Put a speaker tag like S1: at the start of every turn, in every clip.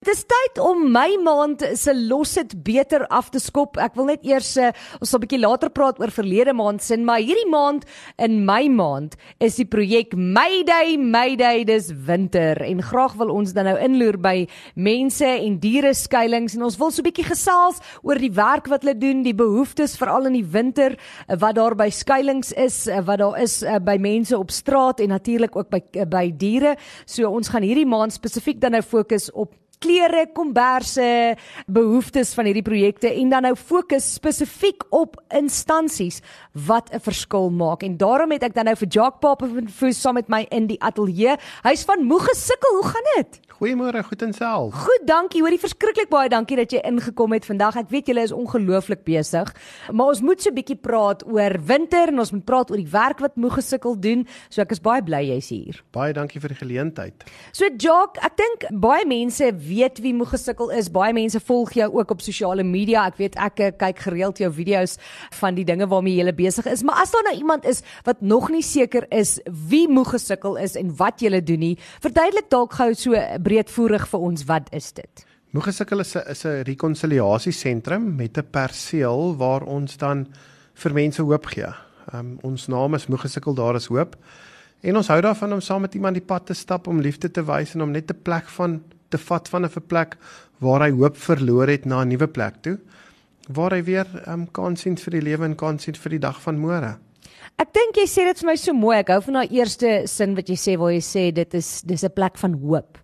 S1: Dit is tyd om my maand se los dit beter af te skop. Ek wil net eers uh, ons sal 'n bietjie later praat oor verlede maand se, maar hierdie maand in my maand is die projek Mayday Mayday dis winter en graag wil ons dan nou inloer by mense en diere skuilings en ons wil so 'n bietjie gesels oor die werk wat hulle doen, die behoeftes veral in die winter uh, wat daar by skuilings is, uh, wat daar is by mense op straat en natuurlik ook by by diere. So ons gaan hierdie maand spesifiek dan nou fokus op klere, komberse, behoeftes van hierdie projekte en dan nou fokus spesifiek op instansies wat 'n verskil maak. En daarom het ek dan nou vir Jacques Papenfoos saam met my in die ateljee. Hy's van Moegesukkel. Hoe gaan dit?
S2: Goeiemôre, goed en self.
S1: Goed, dankie. Hoorie verskriklik baie dankie dat jy ingekom het vandag. Ek weet julle is ongelooflik besig, maar ons moet so 'n bietjie praat oor winter en ons moet praat oor die werk wat Moegesukkel doen. So ek is baie bly jy's hier.
S2: Baie dankie vir die geleentheid.
S1: So Jacques, ek dink baie mense weet wie Moegesukkel is. Baie mense volg jou ook op sosiale media. Ek weet ek eh, kyk gereeld jou video's van die dinge waarmee jy besig is. Maar as daar nou iemand is wat nog nie seker is wie Moegesukkel is en wat jy doen nie, verduidelik dalk gou so breedvoerig vir ons wat is dit?
S2: Moegesukkel is 'n is 'n rekonsiliasiesentrum met 'n perseel waar ons dan vir mense hoop gee. Um, ons naam is Moegesukkel daar is hoop. En ons hou daarvan om saam met iemand die pad te stap om liefde te wys en om net 'n plek van te vat van 'n plek waar hy hoop verloor het na 'n nuwe plek toe waar hy weer um, kans sien vir die lewe en kans sien vir die dag van môre.
S1: Ek dink jy sê dit vir my so mooi. Ek hou van daai eerste sin wat jy sê waar jy sê dit is dis 'n plek van hoop.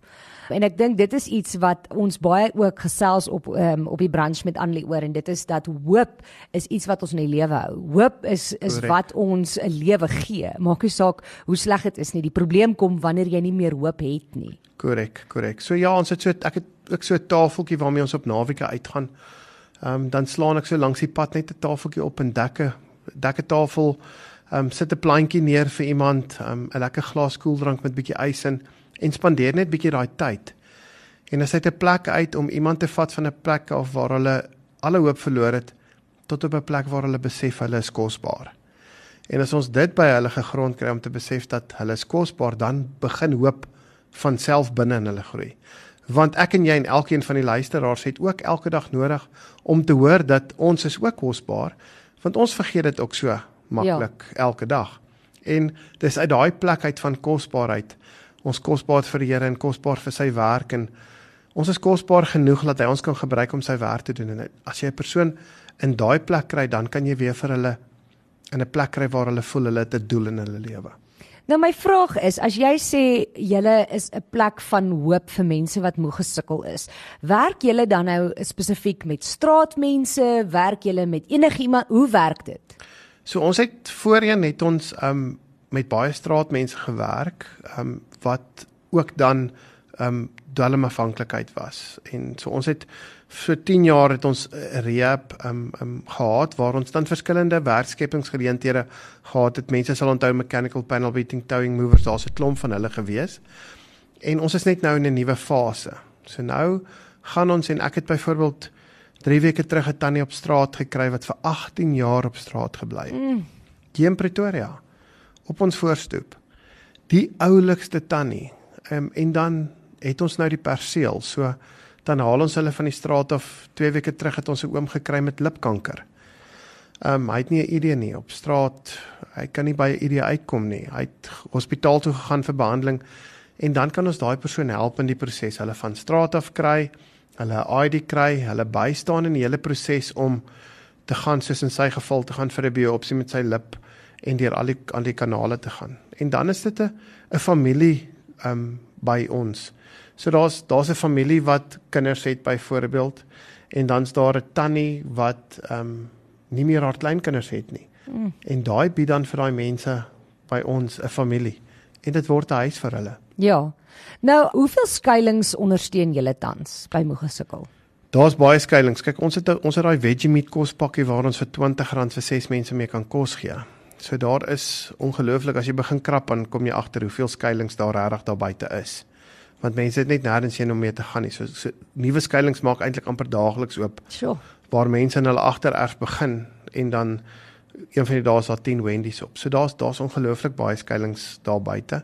S1: En ek dink dit is iets wat ons baie ook gesels op um, op die branche met Annelie oor en dit is dat hoop is iets wat ons in die lewe hou. Hoop is is Correct. wat ons 'n lewe gee. Maak nie saak hoe sleg dit is nie. Die probleem kom wanneer jy nie meer hoop het nie.
S2: Korrek, korrek. So ja, ons het so ek het ook so 'n tafeltjie waarmee ons op naweke uitgaan. Ehm um, dan slaan ek so langs die pad net 'n tafeltjie op en dekke dekke tafel. Ehm um, sit 'n plantjie neer vir iemand, ehm um, 'n lekker glas koeldrank met bietjie ys in en spandeer net bietjie daai tyd. En as hy 'n plek uit om iemand te vat van 'n plek af waar hulle alle hoop verloor het tot op 'n plek waar hulle besef hulle is kosbaar. En as ons dit by hulle gegrond kry om te besef dat hulle is kosbaar, dan begin hoop van self binne in hulle groei. Want ek en jy en elkeen van die luisteraars het ook elke dag nodig om te hoor dat ons is ook kosbaar, want ons vergeet dit ook so maklik ja. elke dag. En dis uit daai plek uit van kosbaarheid. Ons kosbaar vir die Here en kosbaar vir sy werk en ons is kosbaar genoeg dat hy ons kan gebruik om sy werk te doen en as jy 'n persoon in daai plek kry, dan kan jy weer vir hulle in 'n plek kry waar hulle voel hulle het 'n doel in hulle lewe.
S1: Nou my vraag is, as jy sê julle is 'n plek van hoop vir mense wat moeg gesukkel is, werk julle dan nou spesifiek met straatmense, werk julle met enigiemand, hoe werk dit?
S2: So ons het voorheen het ons um met baie straatmense gewerk, um wat ook dan um dwelmafhanklikheid was. En so ons het vir 10 jaar het ons eh, rehab um um gehad waar ons dan verskillende werkskepingsgeleenthede gehad het. Mense sal onthou mechanical panel beating, towing movers, daar's 'n klomp van hulle gewees. En ons is net nou in 'n nuwe fase. So nou gaan ons en ek het byvoorbeeld 3 weke terug 'n tannie op straat gekry wat vir 18 jaar op straat gebly het. Mm. Hier in Pretoria op ons voorstoep. Die oulikste tannie. Um, en dan het ons nou die perseel. So dan haal ons hulle van die straat af. 2 weke terug het ons 'n oom gekry met lipkanker. Ehm um, hy het nie 'n idee nie op straat. Hy kan nie by 'n idee uitkom nie. Hy het hospitaal toe gegaan vir behandeling en dan kan ons daai persoon help in die proses. Hulle van straat af kry, hulle ID kry, hulle bystaan in die hele proses om te gaan soos in sy geval te gaan vir 'n biopsie met sy lip en deur al die al die kanale te gaan. En dan is dit 'n 'n familie ehm um, by ons. So daar's daar's 'n familie wat kinders het byvoorbeeld en dan's daar 'n tannie wat ehm um, nie meer haar kleinkinders het nie. Mm. En daai bied dan vir daai mense by ons 'n familie en dit word 'n huis vir hulle.
S1: Ja. Nou, hoeveel skuilings ondersteun julle tans by Moegesukkel?
S2: Daar's baie skuilings. Kyk, ons het ons het daai veggie meat kospakkie waar ons vir R20 vir 6 mense mee kan kos gee. So daar is ongelooflik as jy begin krap dan kom jy agter hoeveel skuilings daar regtig daar buite is want mense het net nêrens heen om mee te gaan nie. So, so nuwe skuilings maak eintlik amper daagliks oop.
S1: Sure.
S2: Waar mense in hulle agtererf begin en dan een van die dae is daar 10 Wendy's op. So daar's daar's ongelooflik baie skuilings daar buite.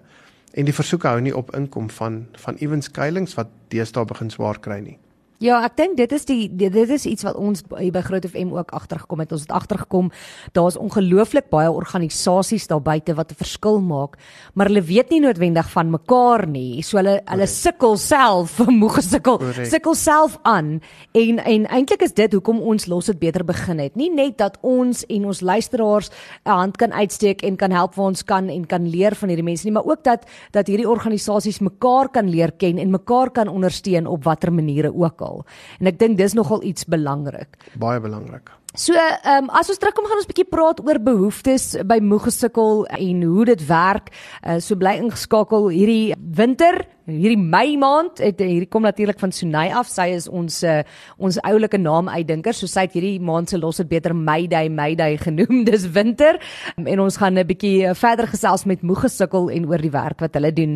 S2: en die versoeke hou nie op inkom van van ewens skuilings wat deesdae begin swaar kry nie.
S1: Ja, ek dink dit is die dit is iets wat ons hier by Groot FM ook agtergekom het. Ons het agtergekom daar's ongelooflik baie organisasies daar buite wat 'n verskil maak, maar hulle weet nie noodwendig van mekaar nie. So hulle hulle sukkel self, moeg gesukkel, sukkel self aan en en eintlik is dit hoekom ons los dit beter begin het. Nie net dat ons en ons luisteraars 'n hand kan uitsteek en kan help waar ons kan en kan leer van hierdie mense nie, maar ook dat dat hierdie organisasies mekaar kan leer ken en mekaar kan ondersteun op watter maniere ook al taal. En ek dink dis nogal iets belangrik.
S2: Baie belangrik.
S1: So, ehm um, as ons terugkom gaan ons 'n bietjie praat oor behoeftes by moegesukkel en hoe dit werk. Uh, so bly ingeskakel hierdie winter, hierdie Mei maand. Het hierdie kom natuurlik van Sunay af. Sy is ons uh, ons oulike naam uitdinker. So sy het hierdie maand se los dit beter May Day, May Day genoem. Dis winter. Um, en ons gaan 'n bietjie verder gesels met moegesukkel en oor die werk wat hulle doen.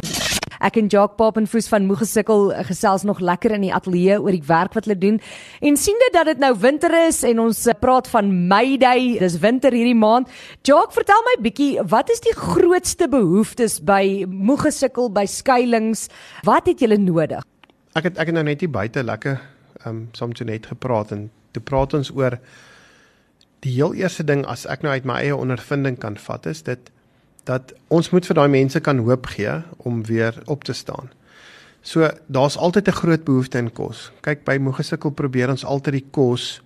S1: Ek en Jacques Papenfoos van Moegesukkel eh, gesels nog lekker in die ateljee oor die werk wat hulle doen. En sien dit dat dit nou winter is en ons eh, praat van May Day, dis winter hierdie maand. Jacques, vertel my bietjie, wat is die grootste behoeftes by Moegesukkel by skuilings? Wat het julle nodig?
S2: Ek het ek het nou net hier buite lekker ehm um, soms toe net gepraat en toe praat ons oor die heel eerste ding as ek nou uit my eie ondervinding kan vat is dit dat ons moet vir daai mense kan hoop gee om weer op te staan. So daar's altyd 'n groot behoefte in kos. Kyk by Moegesukkel probeer ons altyd die kos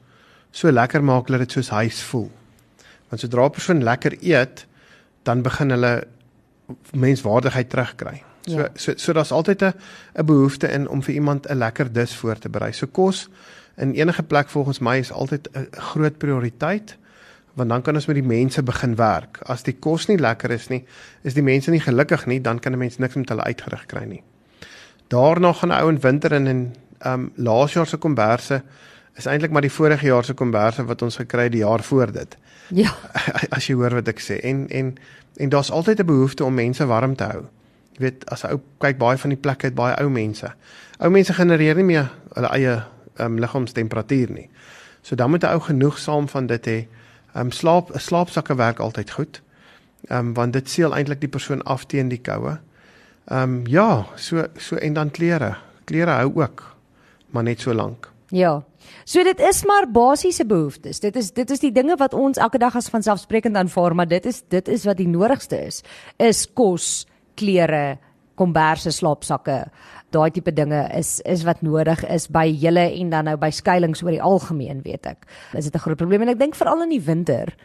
S2: so lekker maak dat dit soos huis voel. Want sodra 'n persoon lekker eet, dan begin hulle menswaardigheid terugkry. So ja. so so daar's altyd 'n 'n behoefte in om vir iemand 'n lekker dis voor te berei. So kos in enige plek volgens my is altyd 'n groot prioriteit want dan kan ons met die mense begin werk. As die kos nie lekker is nie, is die mense nie gelukkig nie, dan kan 'n mens niks met hulle uitgerig kry nie. Daarna gaan 'n ou in winter in en ehm um, laas jaar se komberse is eintlik maar die vorige jaar se komberse wat ons gekry het die jaar voor dit.
S1: Ja.
S2: As jy hoor wat ek sê en en en daar's altyd 'n behoefte om mense warm te hou. Jy weet, as 'n ou kyk baie van die plekke het baie ou mense. Ou mense genereer nie meer hulle eie ehm um, liggaamstemperatuur nie. So dan moet 'n ou genoeg saam van dit hê Ehm um, slaap slaapsakke werk altyd goed. Ehm um, want dit seël eintlik die persoon af teen die koue. Ehm um, ja, so so en dan klere. Klere hou ook, maar net so lank.
S1: Ja. So dit is maar basiese behoeftes. Dit is dit is die dinge wat ons elke dag as vanselfsprekend aanvaar, maar dit is dit is wat die nodigste is. Is kos, klere, komberse, slaapsakke daai tipe dinge is is wat nodig is by julle en dan nou by skuilings oor die algemeen weet ek. Is dit 'n groot probleem en ek dink veral in die winter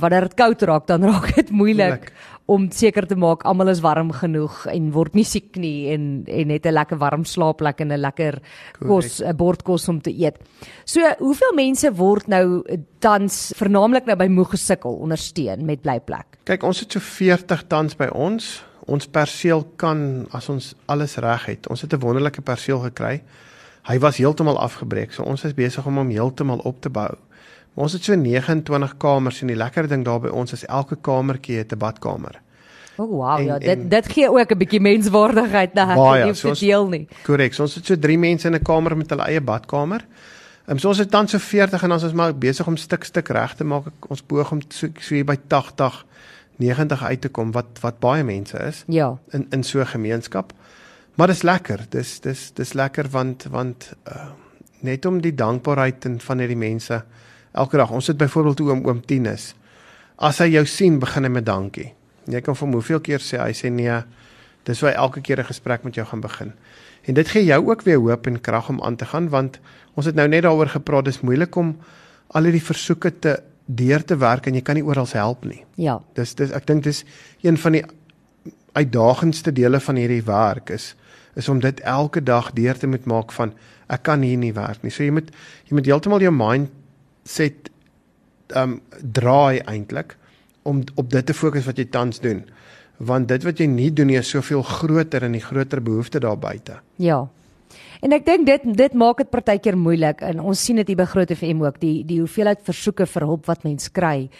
S1: wanneer dit koud raak dan raak dit moeilik om seker te maak almal is warm genoeg en word nie siek nie en en het 'n lekker warm slaapplek en 'n lekker kos 'n bord kos om te eet. So hoeveel mense word nou tans vernaamlik nou by moeg gesukkel ondersteun met blyplek?
S2: Kyk, ons het so 40 tans by ons ons perseel kan as ons alles reg het. Ons het 'n wonderlike perseel gekry. Hy was heeltemal afgebreek. So ons is besig om hom heeltemal op te bou. Maar ons het so 29 kamers en die lekker ding daar by ons is elke kamertjie het 'n badkamer.
S1: O oh, wow, en, ja, dit dit gee ook 'n bietjie menswaardigheid na
S2: hulle
S1: nie so deel nie.
S2: Korrek. So ons het so 3 mense in 'n kamer met hulle eie badkamer. Ehm um, so ons het dan so 40 en ons is maar besig om stuk stuk reg te maak. Ons poog om so, so hier by 80 90 uit te kom wat wat baie mense is.
S1: Ja.
S2: In in so 'n gemeenskap. Maar dis lekker. Dis dis dis lekker want want uh, net om die dankbaarheid en van hierdie mense elke dag. Ons sit byvoorbeeld oom oom Tinus. As hy jou sien, begin hy met dankie. Jy kan vir hom hoeveel keer sê hy sê nee. Dis waar elke keer 'n gesprek met jou gaan begin. En dit gee jou ook weer hoop en krag om aan te gaan want ons het nou net daaroor gepraat dis moeilik om al hierdie versoeke te deur te werk en jy kan nie oral help nie.
S1: Ja.
S2: Dis dis ek dink dis een van die uitdagendste dele van hierdie werk is is om dit elke dag deur te moet maak van ek kan hier nie werk nie. So jy moet jy moet heeltemal jou mind set um draai eintlik om op dit te fokus wat jy tans doen. Want dit wat jy nie doen nie is soveel groter en die groter behoefte daar buite.
S1: Ja. En ek dink dit dit maak dit partykeer moeilik en ons sien dit hier by Groot FM ook die die hoeveelheid versoeke vir hulp wat mens kry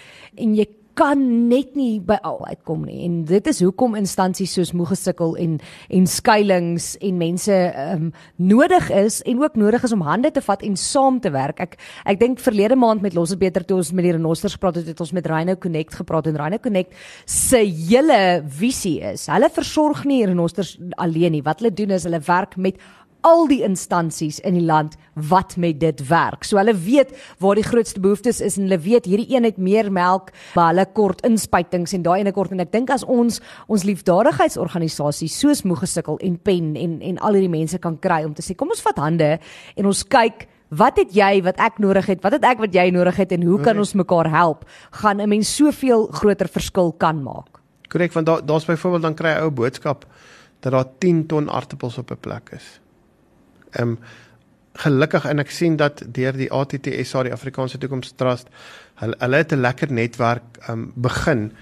S1: en jy kan net nie by al uitkom nie. En dit is hoekom instansies soos Moegesukkel en en skuilings en mense um, nodig is en ook nodig is om hande te vat en saam te werk. Ek ek dink verlede maand met Losse Beter toe ons met die renosters gepraat het, het ons met Rhino Connect gepraat en Rhino Connect se hele visie is. Hulle versorg nie renosters alleen nie. Wat hulle doen is hulle werk met al die instansies in die land wat met dit werk. So hulle weet waar die grootste behoeftes is en hulle weet hierdie een het meer melk, maar hulle kort inspuitings en daai ene kort en ek dink as ons ons liefdadigheidsorganisasies soos Moegesukkel en Pen en en al hierdie mense kan kry om te sê kom ons vat hande en ons kyk Wat het jy wat ek nodig het? Wat het ek wat jy nodig het en hoe kan ons mekaar help? Gaan 'n mens soveel groter verskil kan maak.
S2: Korrek, want daar daar's byvoorbeeld dan kry 'n ou boodskap dat daar 10 ton aartappels op 'n plek is. Ehm um, gelukkig en ek sien dat deur die ATTS die Afrikaanse Toekoms Trust hulle hulle het 'n lekker netwerk ehm um, begin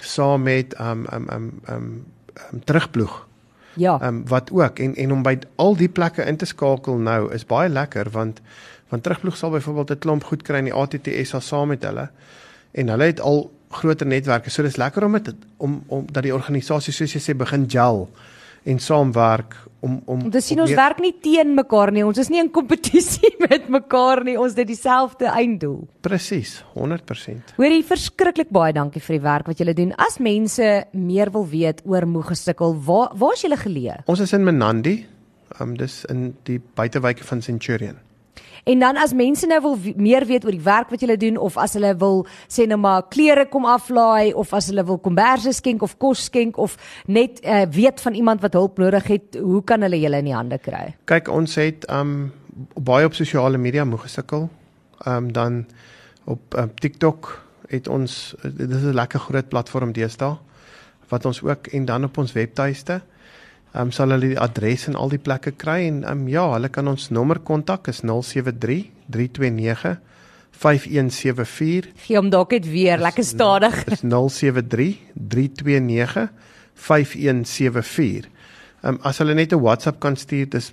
S2: saam met ehm um, ehm um, ehm um, um, terugploeg.
S1: Ja.
S2: Ehm um, wat ook en en om by al die plekke in te skakel nou is baie lekker want want terugploeg sal byvoorbeeld 'n klomp goed kry in die ATTS saam met hulle en hulle het al groter netwerke. So dis lekker om dit om om dat die organisasie soos jy sê begin gel en saamwerk om om
S1: Ons sien ons werk nie teen mekaar nie. Ons is nie in kompetisie met mekaar nie. Ons het dieselfde einddoel.
S2: Presies, 100%.
S1: Hoorie, verskriklik baie dankie vir die werk wat julle doen. As mense meer wil weet oor Moegesukkel, waar waar is julle geleë?
S2: Ons is in Menandi. Um dis in die buitewyke van Centurion.
S1: En dan as mense nou wil meer weet oor die werk wat julle doen of as hulle wil sê nou maar klere kom aflaai of as hulle wil komberse skenk of kos skenk of net uh, weet van iemand wat hulp nodig het, hoe kan hulle julle in die hande kry?
S2: Kyk, ons het um baie op sosiale media moeg gesukkel. Um dan op um, TikTok het ons dit is 'n lekker groot platform deesdae wat ons ook en dan op ons webtuiste Ehm um, sal hulle die adres en al die plekke kry en ehm um, ja, hulle kan ons nommer kontak is 073 329 5174.
S1: Gee hom dalk net weer, lekker stadig.
S2: Is 073 329 5174. Ehm um, as hulle net 'n WhatsApp kan stuur, dis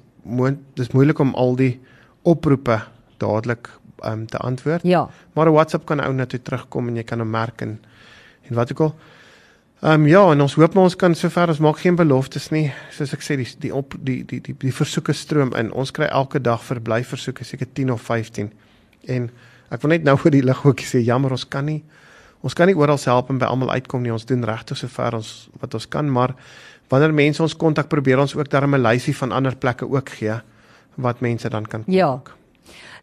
S2: dis moeilik om al die oproepe dadelik ehm um, te antwoord.
S1: Ja.
S2: Maar 'n WhatsApp kan ou net toe terugkom en jy kan hom merk en en wat ook al. Ehm um, ja, en ons hoop maar ons kan sover ons maak geen beloftes nie. Soos ek sê die die op die die die, die versoeke stroom in. Ons kry elke dag verblyfversoeke, seker 10 of 15. En ek wil net nou vir die lig ook sê jammer ons kan nie ons kan nie oral help en by almal uitkom nie. Ons doen regtig sover ons wat ons kan, maar wanneer mense ons kontak probeer ons ook daarmee 'n lysie van ander plekke ook gee wat mense dan kan
S1: Ja.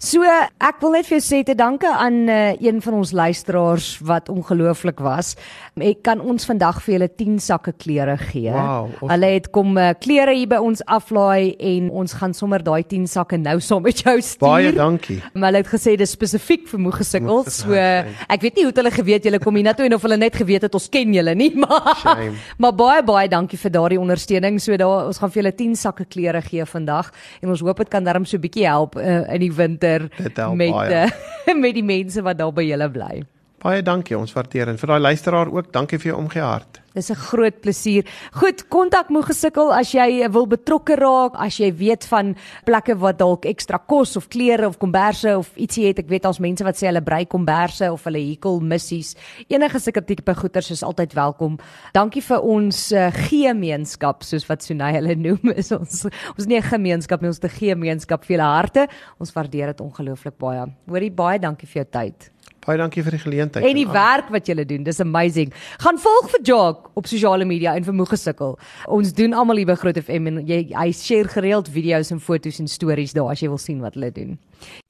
S1: So ek wil net vir jou sê te danke aan uh, een van ons luisteraars wat ongelooflik was. Ek kan ons vandag vir julle 10 sakke klere gee.
S2: Wow, awesome.
S1: Hulle het kom uh, klere hier by ons aflaai en ons gaan sommer daai 10 sakke nou saam met jou stuur.
S2: Baie dankie.
S1: Maar hulle het gesê dis spesifiek vir moeg gesukkel. So ek weet nie hoe hulle geweet julle kom hier na toe en of hulle net geweet het ons ken julle nie, maar Shame. maar baie baie dankie vir daardie ondersteuning. So daar ons gaan vir julle 10 sakke klere gee vandag en ons hoop dit kan darm so 'n bietjie help uh, in die winter winter met baie. Eh, met die mense wat daar by julle bly.
S2: Baie dankie, ons waardeer en vir daai luisteraar ook, dankie vir jou omgee hart.
S1: Dis 'n groot plesier. Goed, kontak moeg gesukkel as jy wil betrokke raak, as jy weet van plekke wat dalk ekstra kos of klere of komberse of ietsie het. Ek weet daar's mense wat sê hulle brei komberse of hulle hekel missies. Enige sulke tipe goeders is altyd welkom. Dankie vir ons uh, gemeenskap soos wat Sunay hulle noem. Is ons ons nie 'n gemeenskap nie, ons 'n gemeenskap vir julle harte. Ons waardeer dit ongelooflik baie. Hoorie baie dankie vir jou tyd.
S2: Baie dankie vir die geleentheid.
S1: En die en werk wat julle doen, dis amazing. Gaan volg vir Jock op sosiale media en vir Moegesukkel. Ons doen almal hier by Groot FM en jy hy share gereeld video's en foto's en stories daar as jy wil sien wat hulle doen.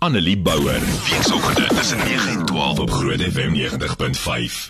S3: Annelie Bouwer, weekoggend tussen 9 en 12 op Groot FM 90.5.